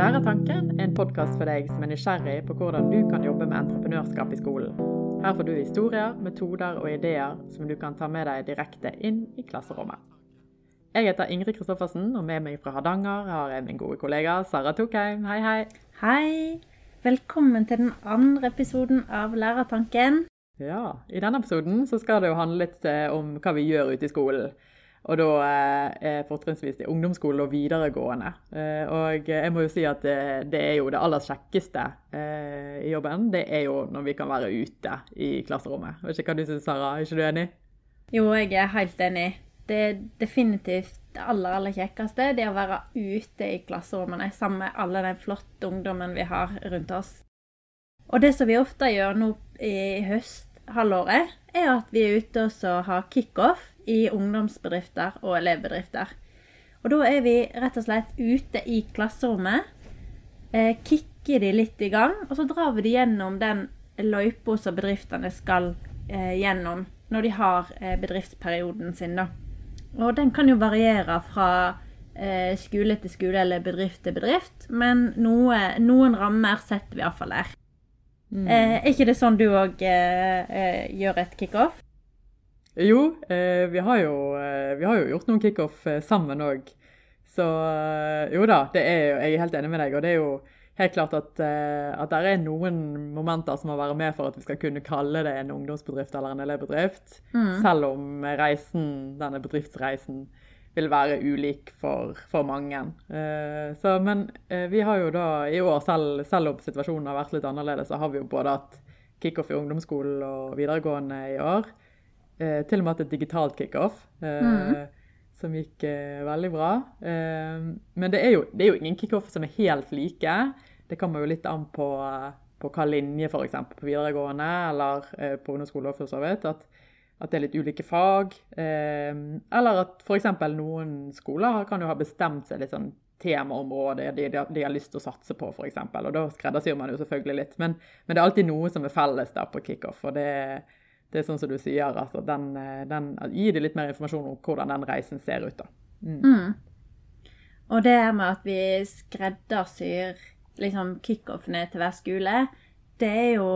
Lærertanken er en podkast for deg som er nysgjerrig på hvordan du kan jobbe med entreprenørskap i skolen. Her får du historier, metoder og ideer som du kan ta med deg direkte inn i klasserommet. Jeg heter Ingrid Kristoffersen, og med meg fra Hardanger har jeg min gode kollega Sara Tokheim. Hei, hei. Hei! Velkommen til den andre episoden av Lærertanken. Ja, I denne episoden så skal det jo handle litt eh, om hva vi gjør ute i skolen. Og da eh, fortrinnsvis i ungdomsskole og videregående. Eh, og jeg må jo si at det, det er jo det aller kjekkeste eh, i jobben. Det er jo når vi kan være ute i klasserommet. Vet ikke hva du syns, Sara? Er ikke du enig? Jo, jeg er helt enig. Det er definitivt det aller, aller kjekkeste. Det å være ute i klasserommene sammen med alle den flotte ungdommen vi har rundt oss. Og det som vi ofte gjør nå i høsthalvåret, er at vi er ute og har kickoff i ungdomsbedrifter og elevbedrifter. Og da er vi rett og slett ute i klasserommet, eh, kicker de litt i gang, og så drar vi de gjennom den løypa som bedriftene skal eh, gjennom når de har eh, bedriftsperioden sin. da. Og den kan jo variere fra eh, skole til skole eller bedrift til bedrift, men noe, noen rammer setter vi iallfall der. Mm. Eh, er ikke det sånn du òg eh, gjør et kickoff? Jo, eh, vi, har jo, eh, vi, har jo, gjort noen kickoff eh, sammen òg. Så jo da, det er, jeg er helt enig med deg. Og det er jo helt klart at, at det er noen momenter som må være med for at vi skal kunne kalle det en ungdomsbedrift eller en elevbedrift. Mm. Selv om reisen, denne bedriftsreisen vil være ulik for, for mange. Så, men vi har jo da i år, selv, selv om situasjonen har vært litt annerledes, så har vi jo både hatt kickoff i ungdomsskolen og videregående i år. Eh, til og med hatt et digitalt kickoff, eh, mm. som gikk eh, veldig bra. Eh, men det er, jo, det er, jo, ingen kickoff som er helt like. Det kommer jo litt an på, på hva linje, f.eks. på videregående eller eh, på ungdomsskole. for så vidt, at, at, det er litt ulike fag. Eh, eller at f.eks. noen skoler kan jo ha bestemt seg litt sånn temaområde de, de, de, har lyst til å satse på, f.eks. Og da skreddersyr man jo selvfølgelig litt. Men, men, det er alltid noe som er felles da på kickoff. og det er det er sånn som du sier, altså den, eh, den, Gi det litt mer informasjon om hvordan den reisen ser ut. da. Mm. Mm. Og det med at vi skreddersyr liksom kickoffene til hver skole, det er jo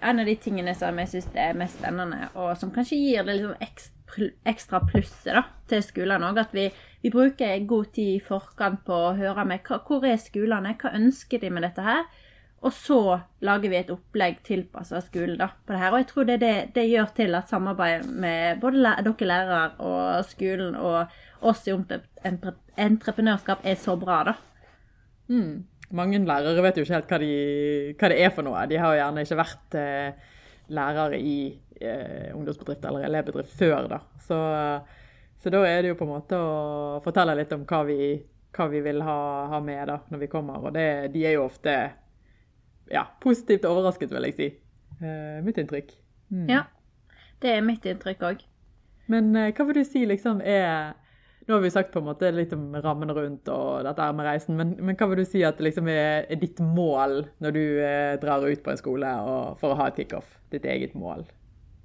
en av de tingene som jeg syns er mest spennende, og som kanskje gir det liksom ekstra, ekstra plusset da, til skolene òg. At vi, vi, bruker god tid i forkant på å høre med hva, hvor er skolene, hva ønsker de med dette her? Og så lager vi et opplegg tilpassa skolen da, på det her. Og jeg tror det, det, det gjør til at samarbeidet med både dere lærere og skolen og oss i entreprenørskap er så bra, da. Mm. Mange lærere vet jo ikke helt hva, de, hva, det er for noe. De har jo gjerne ikke vært eh, lærere i eh, ungdomsbedrift eller elevbedrift før, da. Så, så, da er det jo på en måte å fortelle litt om hva vi, hva vi vil ha, ha, med da, når vi kommer. Og det, de er jo ofte ja, positivt overrasket, vil jeg si. Uh, mitt inntrykk. Mm. Ja, det er mitt inntrykk òg. Men uh, hva vil du si liksom er Nå har vi sagt på en måte litt om rammene rundt og dette her med reisen, men, men hva vil du si at liksom er, er, ditt mål når du uh, drar ut på en skole og, for å ha et kickoff? Ditt eget mål?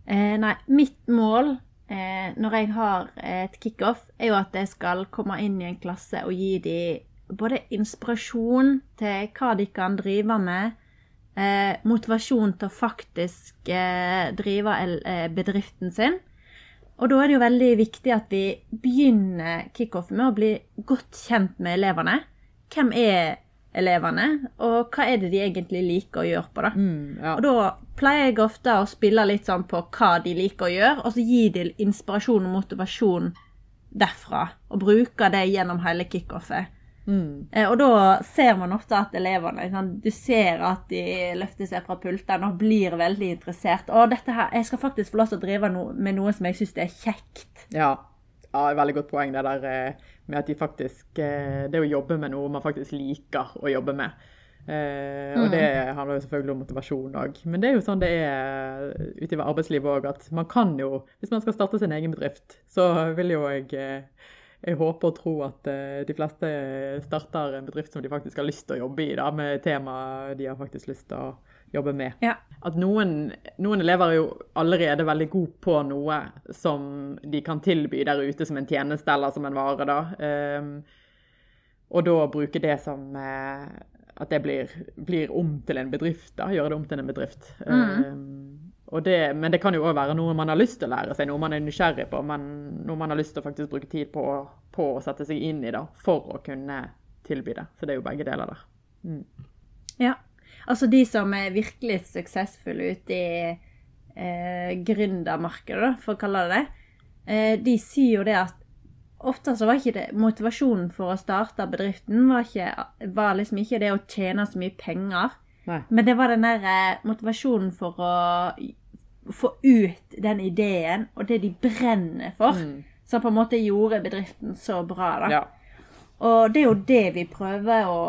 Nei, mitt mål når jeg har et kickoff, er jo at jeg skal komme inn i en klasse og gi dem både inspirasjon til hva de kan drive med, eh, motivasjon til å faktisk eh, drive eh, bedriften sin. Og da er det jo veldig viktig at vi begynner kickoffen med å bli godt kjent med elevene. Hvem er elevene, og hva er det de egentlig liker å gjøre på? da? Mm, ja. Og da pleier jeg ofte å spille litt sånn på hva de liker å gjøre, og så gi de inspirasjon og motivasjon derfra. Og bruke det gjennom hele kickoffet. Mm. Eh, og da ser man ofte at elevene liksom, Du ser at de løfter seg fra pultene og blir veldig interessert. Og dette her, jeg skal faktisk få lov til å drive no, med noe som jeg syns er kjekt. Ja. ja, veldig godt poeng det der eh, med at de faktisk eh, Det å jobbe med noe man faktisk liker å jobbe med. Eh, og mm. det handler jo selvfølgelig om motivasjon òg. Men det er jo sånn det er ute i arbeidslivet òg, at man kan jo Hvis man skal starte sin egen bedrift, så vil jo jeg jeg håper og tror at uh, de fleste starter en bedrift som de faktisk har lyst til å jobbe i, da, med tema de har faktisk lyst til å jobbe med. Ja. At noen, noen, elever er jo allerede veldig gode på noe som de kan tilby der ute som en tjeneste eller som en vare. da. Um, og da bruke det som uh, At det blir, blir, om til en bedrift. da, Gjøre det om til en bedrift. Mm. Uh, det, men det kan jo òg være noe man har lyst til å lære seg, noe man er nysgjerrig på, men noe man har lyst til å faktisk bruke tid på, på å sette seg inn i da, for å kunne tilby det. Så det er jo begge deler der. Mm. Ja. Altså de som er virkelig suksessfulle ute i eh, gründermarkedet, for å kalle det det, eh, de sier jo det at ofte så var ikke det motivasjonen for å starte bedriften var, ikke, var liksom ikke det å tjene så mye penger. Nei. Men det var den der eh, motivasjonen for å få ut den ideen og det de brenner for, mm. som på en måte gjorde bedriften så bra. da. Ja. Og det er jo det vi prøver å,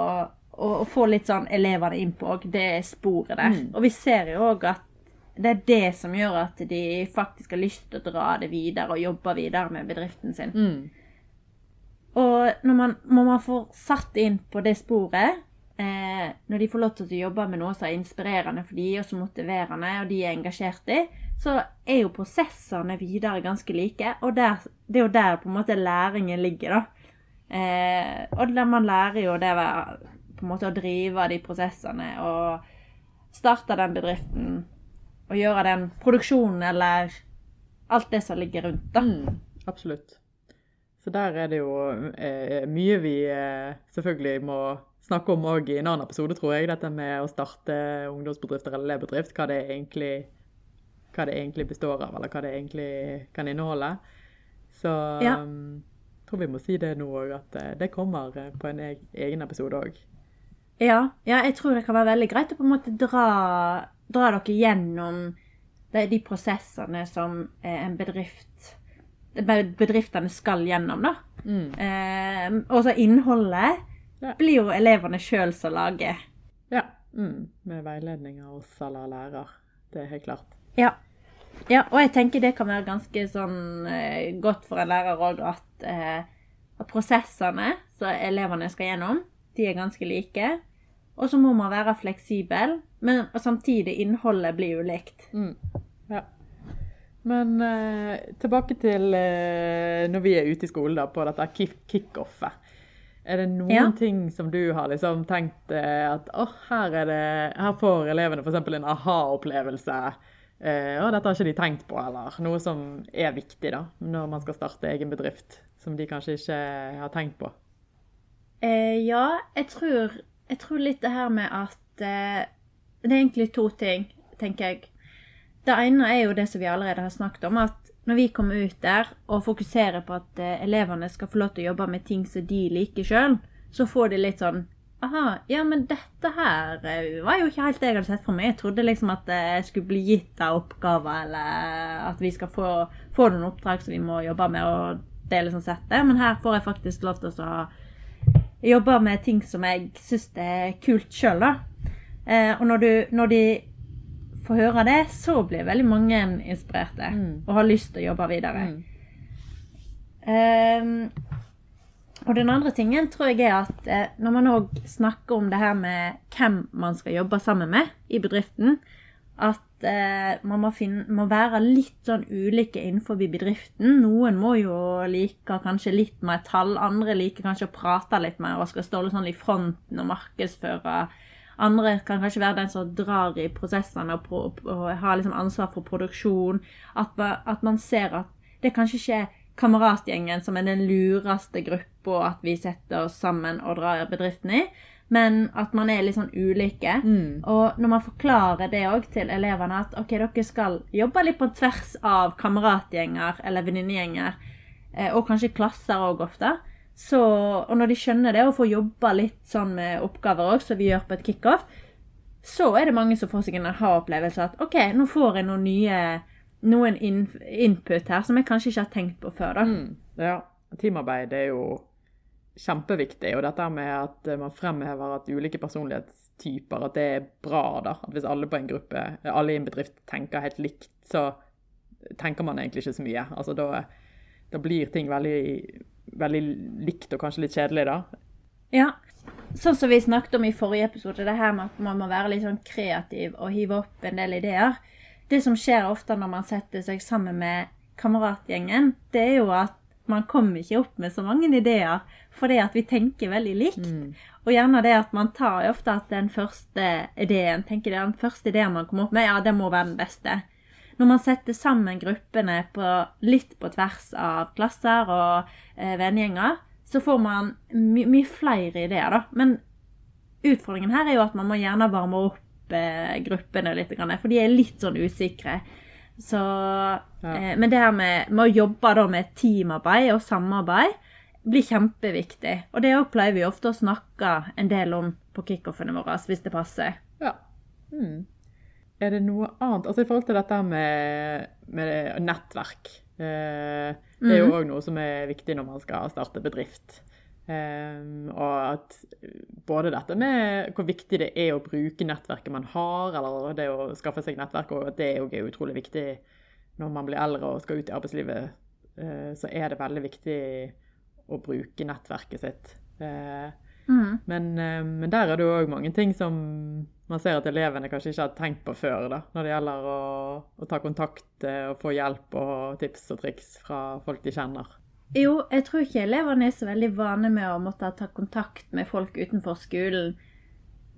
å, å få litt sånn elevene inn på òg, det sporet der. Mm. Og vi ser jo òg at det er det som gjør at de faktisk har lyst til å dra det videre og jobbe videre med bedriften sin. Mm. Og når man, når man får satt inn på det sporet, eh, når de får lov til å jobbe med noe som er inspirerende for de, og så motiverende, og de er engasjert i, så er jo prosessene videre ganske like. Og der, det er jo der på en måte læringen ligger, da. Eh, og man lærer jo det på en måte å drive de prosessene og starte den bedriften og gjøre den produksjonen eller alt det som ligger rundt, da. Mm, absolutt. Så der er det jo eh, mye vi eh, selvfølgelig må snakke om i en annen episode, tror jeg. Dette med å starte ungdomsbedrifter eller elevbedrift. Hva det, egentlig, hva det egentlig består av, eller hva det egentlig kan inneholde. Så ja. um, tror vi må si det nå òg, at eh, det kommer eh, på en egen episode òg. Ja, ja, jeg tror det kan være veldig greit å på en måte dra, dra dere gjennom de, de prosessene som eh, en bedrift bedriftene skal gjennom, da. Mm. Eh, og så innholdet ja. blir jo elevene sjøl som lager. Ja. Mm. Med veiledning av oss eller lærer. Det er helt klart. Ja. ja. og jeg tenker det kan være ganske sånn eh, godt for en lærer òg at, eh, at, prosessene som elevene skal gjennom, de er ganske like. Og så må man være fleksibel, men samtidig innholdet blir ulikt. Mm. Ja. Men eh, tilbake til eh, når vi er ute i skolen da, på dette kickoffet. Er det noen ja. ting som du har liksom tenkt eh, at oh, her, det, her, får elevene f.eks. en aha-opplevelse? Eh, og dette har ikke de tenkt på, eller noe som er viktig da, når man skal starte egen bedrift? Som de kanskje ikke har tenkt på? Eh, ja, jeg tror, jeg tror, litt det her med at eh, Det er egentlig to ting, tenker jeg. Det ene er jo det som vi allerede har snakket om, at når vi kommer ut der og fokuserer på at eh, elevene skal få lov til å jobbe med ting som de liker sjøl, så får de litt sånn Aha, ja, men dette her eh, var jo ikke helt det jeg hadde sett for meg. Jeg trodde liksom at jeg skulle bli gitt av oppgaver, eller at vi skal få, få noen oppdrag som vi må jobbe med, og det er liksom sett det. Men her får jeg faktisk lov til å jobbe med ting som jeg syns er kult sjøl, da. Eh, og når, du, når de får høre det, så blir veldig mange inspirerte mm. og har lyst til å jobbe videre. Mm. Um, og den andre tingen tror jeg er at eh, når man òg snakker om det her med hvem man skal jobbe sammen med i bedriften, at eh, man må, finne, må, være litt sånn ulike innenfor bedriften. Noen må jo like kanskje litt mer tall, andre liker kanskje å prate litt mer og skal stå sånn i fronten og markedsføre andre kan kanskje være den som drar i prosessene og, og, og har liksom ansvar for produksjon. At, at, man ser at det kanskje ikke er kameratgjengen som er den lureste gruppa at vi setter oss sammen og drar bedriften i, men at man er litt sånn ulike. Mm. Og når man forklarer det òg til elevene, at ok, dere skal jobbe litt på tvers av kameratgjenger eller venninnegjenger, eh, og kanskje klasser òg ofte, så, og når de skjønner det og får jobba litt sånn med oppgaver òg, som vi gjør på et kickoff, så er det mange som får seg en aha-opplevelse at OK, nå får jeg noen nye noen input her som jeg kanskje ikke har tenkt på før. da. Mm, ja. Teamarbeid er jo kjempeviktig. Og dette med at man fremhever at ulike personlighetstyper, at det er bra. da. At hvis alle på en gruppe, alle i en bedrift tenker helt likt, så tenker man egentlig ikke så mye. Altså da, da blir ting veldig veldig likt og kanskje litt kjedelig, da. Ja. Sånn som vi snakket om i forrige episode, det her med at man må være litt sånn kreativ og hive opp en del ideer. Det som skjer ofte når man setter seg sammen med kameratgjengen, det er jo at man kommer ikke opp med så mange ideer fordi at vi tenker veldig likt. Mm. Og gjerne det at man tar ofte at den første ideen tenker det er den første ideen man kommer opp med, ja, det må være den beste. Når man setter sammen gruppene på, litt på tvers av klasser og eh, vennegjenger, så får man my mye flere ideer, da. Men utfordringen her er jo at man må gjerne varme opp eh, gruppene litt, for de er litt sånn usikre. Så, eh, men det her med, med å jobbe da med teamarbeid og samarbeid blir kjempeviktig. Og det pleier vi ofte å snakke en del om på kickoffene våre, hvis det passer. Ja. Mm. Er det noe annet Altså i forhold til dette med, med nettverk. Eh, det er jo òg noe som er viktig når man skal starte bedrift. Um, og at både dette med hvor viktig det er å bruke nettverket man har, eller det å skaffe seg nettverk, og at det òg er utrolig viktig når man blir eldre og skal ut i arbeidslivet, uh, så er det veldig viktig å bruke nettverket sitt. Uh, Mm. men, uh, men der er det jo òg mange ting som man ser at elevene kanskje ikke har tenkt på før, da, når det gjelder å, å ta kontakt og få hjelp og tips og triks fra folk de kjenner. Jo, jeg tror ikke elevene er så veldig vane med å måtte ta kontakt med folk utenfor skolen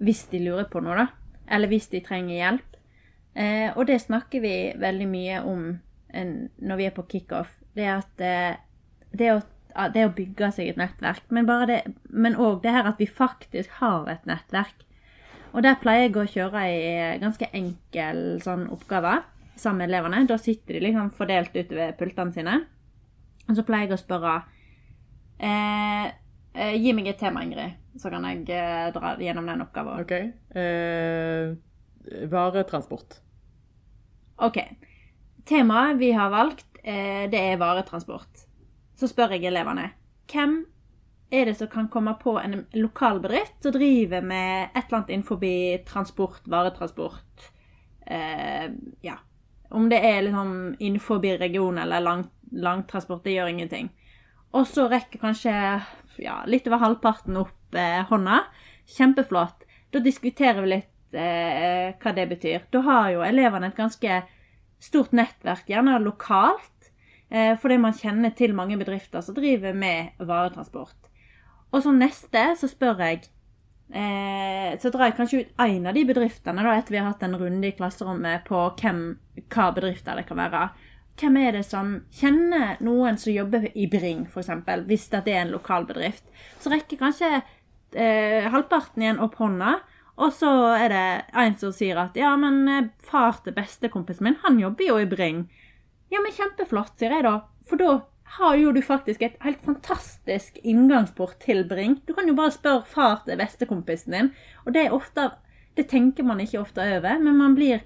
hvis de lurer på noe, da. Eller hvis de trenger hjelp. Eh, og det snakker vi veldig mye om en, når vi er på kickoff. Det at eh, det, å, det å bygge seg et nettverk, men òg det, det her at vi faktisk har et nettverk. Og der pleier jeg å kjøre ei ganske enkel sånn oppgave sammen med elevene. Da sitter de liksom fordelt utover pultene sine. Og så pleier jeg å spørre eh, eh, Gi meg et tema, Ingrid, så kan jeg eh, dra gjennom den oppgaven. OK. Eh, varetransport. OK. Temaet vi har valgt, eh, det er varetransport. Så spør jeg elevene hvem er det som kan komme på en lokal bedrift som driver med et eller annet innenfor transport, varetransport. Eh, ja. Om det er liksom innenfor regionen eller lang, langtransport, det gjør ingenting. Og så rekker kanskje ja, litt over halvparten opp eh, hånda. Kjempeflott. Da diskuterer vi litt eh, hva det betyr. Da har jo elevene et ganske stort nettverk, gjerne lokalt. Eh, fordi man kjenner til mange bedrifter som driver med varetransport. Og som neste så spør jeg eh, Så drar jeg kanskje ut en av de bedriftene, da, etter vi har hatt en runde i klasserommet på hvem, hva bedrifter det kan være. Hvem er det som kjenner noen som jobber i Bring, f.eks., hvis det er en lokal bedrift? Så rekker kanskje eh, halvparten igjen opp hånda, og så er det en som sier at ja, men eh, far til bestekompisen min, han jobber jo i Bring. Ja, men kjempeflott, sier jeg da. For da har jo du faktisk et helt fantastisk inngangsport til Bring. Du kan jo bare spørre far til bestekompisen din, og det er ofte Det tenker man ikke ofte over, men man blir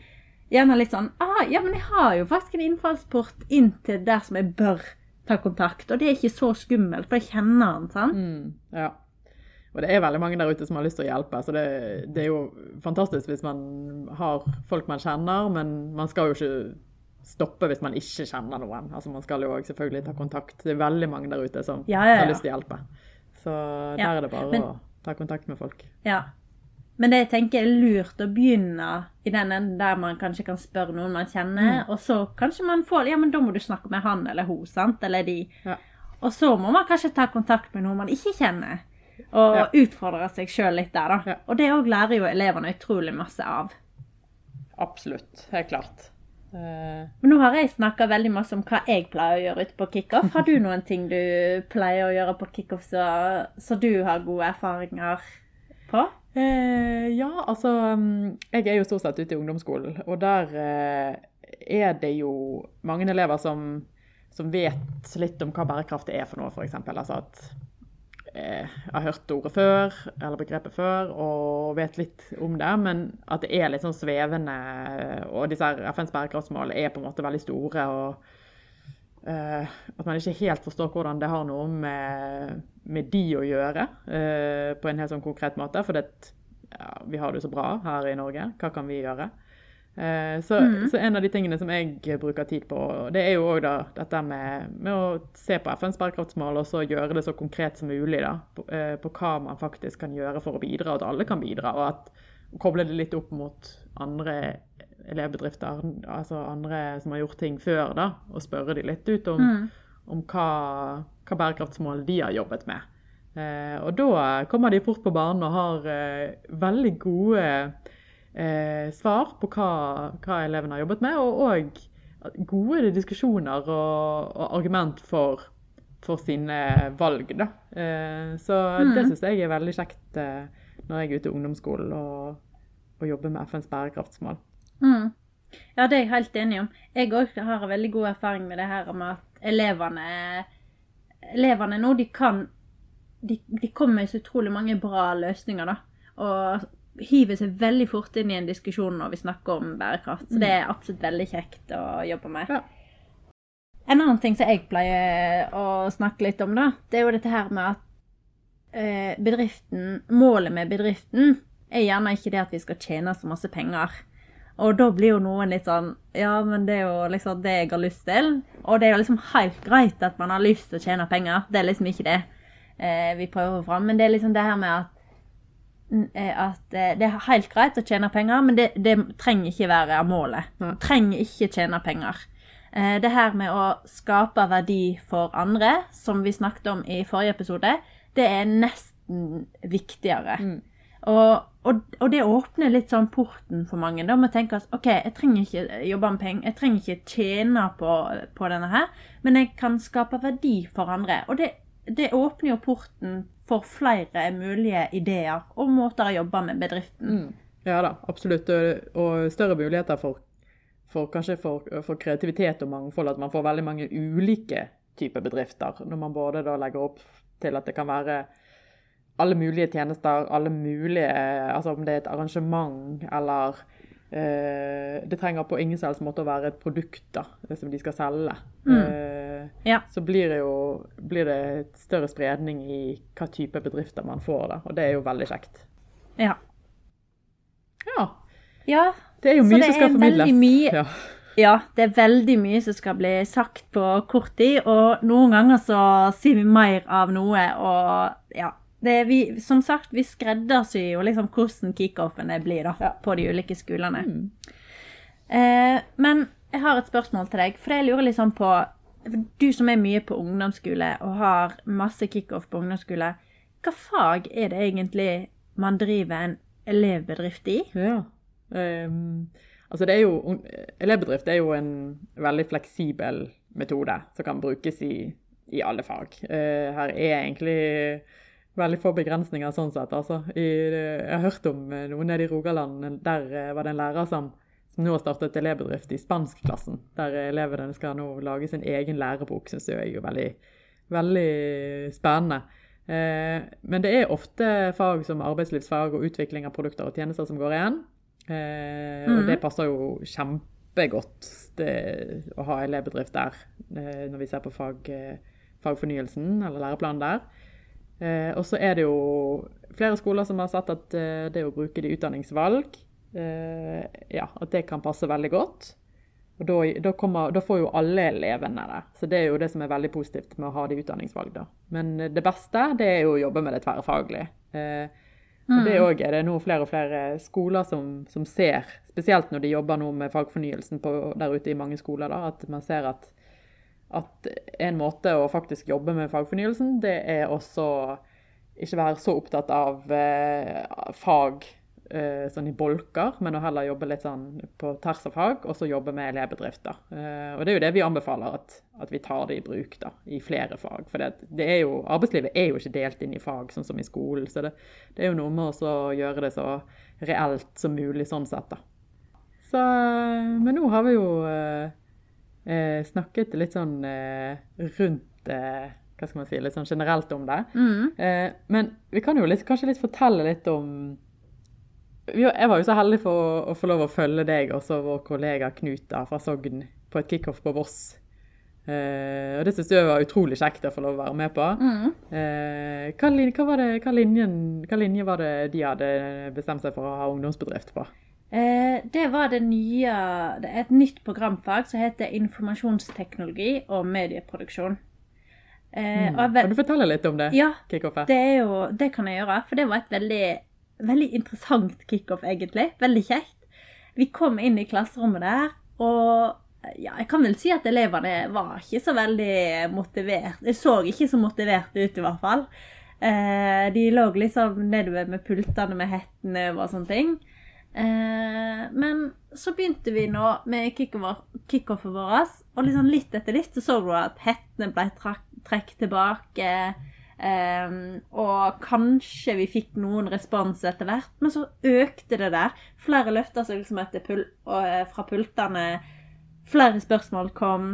gjerne litt sånn ah, Ja, men jeg har jo faktisk en innfallsport inn til der som jeg bør ta kontakt, og det er ikke så skummelt, for jeg kjenner han, sant? Mm, ja. Og det er veldig mange der ute som har lyst til å hjelpe, så det, det er jo fantastisk hvis man har folk man kjenner, men man skal jo ikke stoppe hvis man ikke kjenner noen. Altså Man skal jo selvfølgelig ta kontakt. Det er veldig mange der ute som Ja, ja, ja. har lyst til å hjelpe. Så der er det bare men- å ta kontakt med folk. Ja. Men det jeg tenker er lurt å begynne i den enden der man kanskje kan spørre noen man kjenner, og så kanskje man får Ja, men da må du snakke med han eller hun, sant? Eller de. Ja. Og så må man kanskje ta kontakt med noen man ikke kjenner, og Ja. utfordre seg sjøl litt der, da. Ja. Og det òg lærer jo elevene utrolig masse av. Absolutt. Helt klart. Eh, Men nå har jeg snakka veldig masse om hva jeg pleier å gjøre ute på kickoff. Har du noen ting du pleier å gjøre på kickoff så, så du har gode erfaringer på? Eh, ja, altså mm, Jeg er jo stort sett ute i ungdomsskolen, og der eh, er det jo mange elever som, som vet litt om hva bærekraft er for noe, f.eks. Altså at eh, jeg har hørt ordet før, eller begrepet før, og vet litt om det, men at det er litt sånn svevende, og disse FNs bærekraftsmål er på en måte veldig store. og eh, at man ikke helt forstår hvordan det har noe med, med de å gjøre, eh, på en helt sånn konkret måte. For det, ja, vi har det jo så bra her i Norge. Hva kan vi gjøre? Eh, så, så en av de tingene som jeg bruker tid på, det er jo òg dette med, med å se på FNs bærekraftsmål og så gjøre det så konkret som mulig da, på, eh, på hva man faktisk kan gjøre for å bidra, at alle kan bidra. og at koble det litt opp mot andre elevbedrifter, altså andre som har gjort ting før, da, og spørre de litt ut om, om hva, hva bærekraftsmål de har jobbet med. Eh, og da kommer de fort på banen og har eh, veldig gode eh, svar på hva, hva elevene har jobbet med, og òg gode diskusjoner og, og argument for, for, sine valg. Da. Eh, så mm. det syns jeg er veldig kjekt eh, når jeg er ute i ungdomsskolen og, og jobber med FNs bærekraftsmål. Mm. Ja, det er jeg helt enig om. Jeg òg har veldig god erfaring med det her med at elevene, elevene nå, de kan de, de kommer med så utrolig mange bra løsninger, da. Og hiver seg veldig fort inn i en diskusjon når vi snakker om bærekraft. Så det er absolutt veldig kjekt å jobbe med. Ja. En annen ting som jeg pleier å snakke litt om, da, det er jo dette her med at eh, bedriften Målet med bedriften er gjerne ikke det at vi skal tjene så masse penger. Og da blir jo noen litt sånn Ja, men det er jo liksom det jeg har lyst til. Og det er jo liksom helt greit at man har lyst til å tjene penger. Det er liksom ikke det eh, vi prøver å få fram. Men det er liksom det her med at, at eh, det er helt greit å tjene penger, men det, det trenger ikke være målet. Ja. Trenger ikke tjene penger. Eh, det her med å skape verdi for andre, som vi snakket om i forrige episode, det er nesten viktigere. Mm. Og, og, og, det åpner litt sånn porten for mange. Da må tenke at OK, jeg trenger ikke jobbe med penger, jeg trenger ikke tjene på, på, denne her, men jeg kan skape verdi for andre. Og det det åpner jo porten for flere mulige ideer og måter å jobbe med bedriften. Mm. Ja da, absolutt. Og større muligheter for, for kanskje for, for, kreativitet og mangfold. At man får veldig mange ulike typer bedrifter. Når man både legger opp til at det kan være alle mulige tjenester, alle mulige Altså om det er et arrangement eller Eh, det trenger på ingen selvs måte å være et produkt da, som de skal selge. Mm. Eh, ja. Så blir det jo blir det et større spredning i hva type bedrifter man får, da, og det er jo veldig kjekt. Ja. Ja. ja. Det er jo mye som skal formidles. Mye, ja. ja. det er veldig mye som skal bli sagt på kort tid, og noen ganger så sier vi mer av noe, og ja vi, som sagt, vi skreddersyr jo liksom hvordan kickoffene blir da, ja. på de ulike skolene. Mm. Eh, men jeg har et spørsmål til deg, for jeg lurer liksom på Du som er mye på ungdomsskole og har masse kickoff på ungdomsskole, hva fag er det egentlig man driver en elevbedrift i? Ja, um, altså det er jo Elevbedrift er jo en veldig fleksibel metode som kan brukes i, i alle fag. Uh, her er egentlig veldig få begrensninger sånn sett. Altså, i, jeg har hørt om eh, noen nede i Rogaland. Der eh, var det en lærer som, som nå har startet elevbedrift i spanskklassen. Der elevene skal nå lage sin egen lærebok, syns jeg er jo veldig, veldig spennende. Eh, men det er ofte fag som arbeidslivsfag og utvikling av produkter og tjenester som går igjen. Eh. Og det passer jo kjempegodt det, å ha elevbedrift der, eh, når vi ser på fag, fagfornyelsen eller læreplanen der. Og så er det jo flere skoler som har sett at det å bruke det i utdanningsvalg, ja, at det kan passe veldig godt. Og da, da, kommer, da, får jo alle elevene det. Så det er jo det som er veldig positivt med å ha det i utdanningsvalg. da. Men det beste det er jo å jobbe med det tverrfaglig. Eh, og det òg mm. er det nå flere og flere skoler som, som, ser, spesielt når de jobber nå med fagfornyelsen på, der ute i mange skoler, da, at man ser at at en måte å faktisk jobbe med fagfornyelsen, det er også ikke være så opptatt av eh, fag eh, sånn i bolker, men å heller jobbe litt sånn på tvers av fag, og så jobbe med elevbedrifter. Eh, og det er jo det vi anbefaler, at, at, vi tar det i bruk da, i flere fag. For det, det er jo, arbeidslivet er jo ikke delt inn i fag, sånn som i skolen. Så det, det er jo noe med å gjøre det så reelt som mulig sånn sett, da. Så, men nå har vi jo eh, eh, snakket litt sånn eh, rundt eh, hva skal man si, litt sånn generelt om det. Mm. Eh, men vi kan jo litt, kanskje litt fortelle litt om Jeg var jo så heldig for å, å få lov å følge deg og så vår kollega Knut da, fra Sogn på et kickoff på Voss. Uh, og det syns jeg var utrolig kjekt å få lov å være med på. Mm. Uh, hva, hva, det, hva, linjen, hva, linje var det de hadde bestemt seg for å ha ungdomsbedrift på? Uh, det var det nye det er Et nytt programfag som heter informasjonsteknologi og medieproduksjon. Mm. Kan du fortelle litt om det? Ja, det, jo, det, kan jeg gjøre. For det var et veldig, veldig interessant kickoff, egentlig. Veldig kjekt. Vi kom inn i klasserommet der, og ja, jeg kan vel si at elevene var ikke så veldig motivert. De så ikke så motiverte ut, i hvert fall. Eh, de lå liksom nedover med pultene med hettene og sånne ting. Eh, men så begynte vi nå med kickoffet vårt, og liksom litt etter litt så så du at hettene ble trukket tilbake. Um, og kanskje vi fikk noen respons etter hvert, men så økte det der. Flere løfta seg liksom etter pul og, fra pultene. Flere spørsmål kom.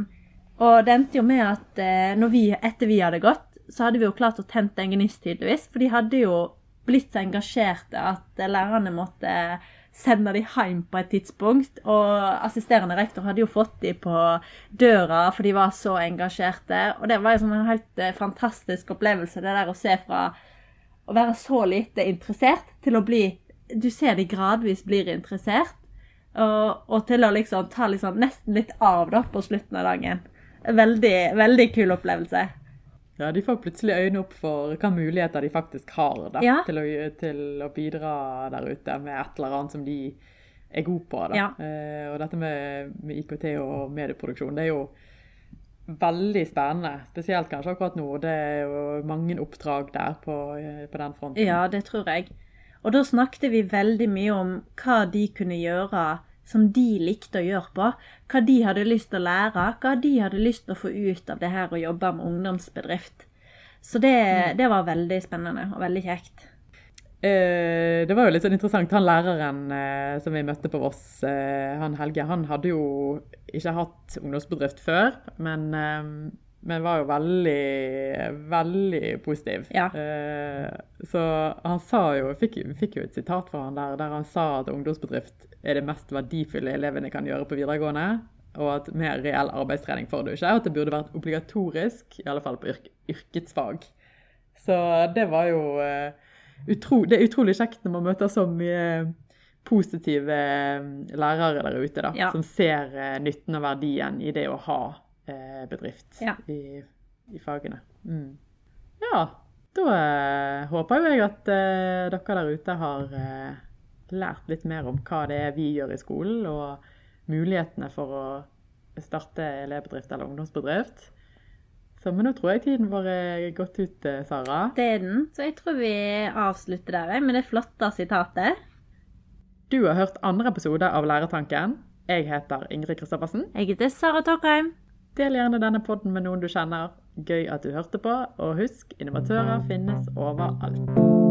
Og det endte jo med at uh, vi, etter vi hadde gått, så hadde vi jo klart å tente en gnist, tydeligvis. For de hadde jo blitt så engasjerte at lærerne måtte sende de hjem på et tidspunkt. Og assisterende rektor hadde jo fått de på døra, for de var så engasjerte. Og det var en helt eh, fantastisk opplevelse, det der å se fra å være så lite interessert til å bli Du ser de gradvis blir interessert, og, og til å liksom ta liksom nesten litt av da på slutten av dagen. Veldig, veldig kul opplevelse. Ja, de får plutselig øynene opp for hvilke muligheter de faktisk har da, ja. til, å, til, å, bidra der ute med et eller annet som de er gode på. Da. Ja. Eh, og dette med, med, IKT og medieproduksjon, det er jo veldig spennende. Spesielt kanskje akkurat nå. Det er jo mange oppdrag der på, på den fronten. Ja, det tror jeg. Og da snakket vi veldig mye om hva de kunne gjøre som de likte å gjøre på. Hva de hadde lyst til å lære, hva de hadde lyst til å få ut av det her å jobbe med ungdomsbedrift. Så det, mm. det var veldig spennende og veldig kjekt. Eh, det var jo litt sånn interessant. Han læreren eh, som vi møtte på Voss, eh, han Helge, han hadde jo ikke hatt ungdomsbedrift før. Men, eh, men var jo veldig, veldig positiv. Ja. Eh, så han sa jo, fikk, fikk jo et sitat fra han der, der han sa at ungdomsbedrift er det mest verdifulle elevene kan gjøre på videregående. Og at mer reell arbeidstrening får du ikke. Og at det burde vært obligatorisk, i alle fall på yrk yrkesfag. Så det var jo eh, utro Det er utrolig kjekt når man møter så mye positive eh, lærere der ute, da, ja. som ser eh, nytten og verdien i det å ha uh, bedrift ja. i, i, fagene. Mm. Ja, da håper jo jeg at dere der ute har lært litt mer om hva det er vi gjør i skolen, og mulighetene for å starte elevbedrift eller ungdomsbedrift. Så, men nå tror jeg tiden vår er gått ut, eh, Sara. Det er den. Så jeg tror vi avslutter der med det flotte sitatet. Du har hørt andre episode av Lærertanken. Jeg heter Ingrid Kristoffersen. Jeg heter Sara Torkheim. Del gjerne denne podden med noen du kjenner. Gøy at du hørte på, og husk, innovatører finnes overalt.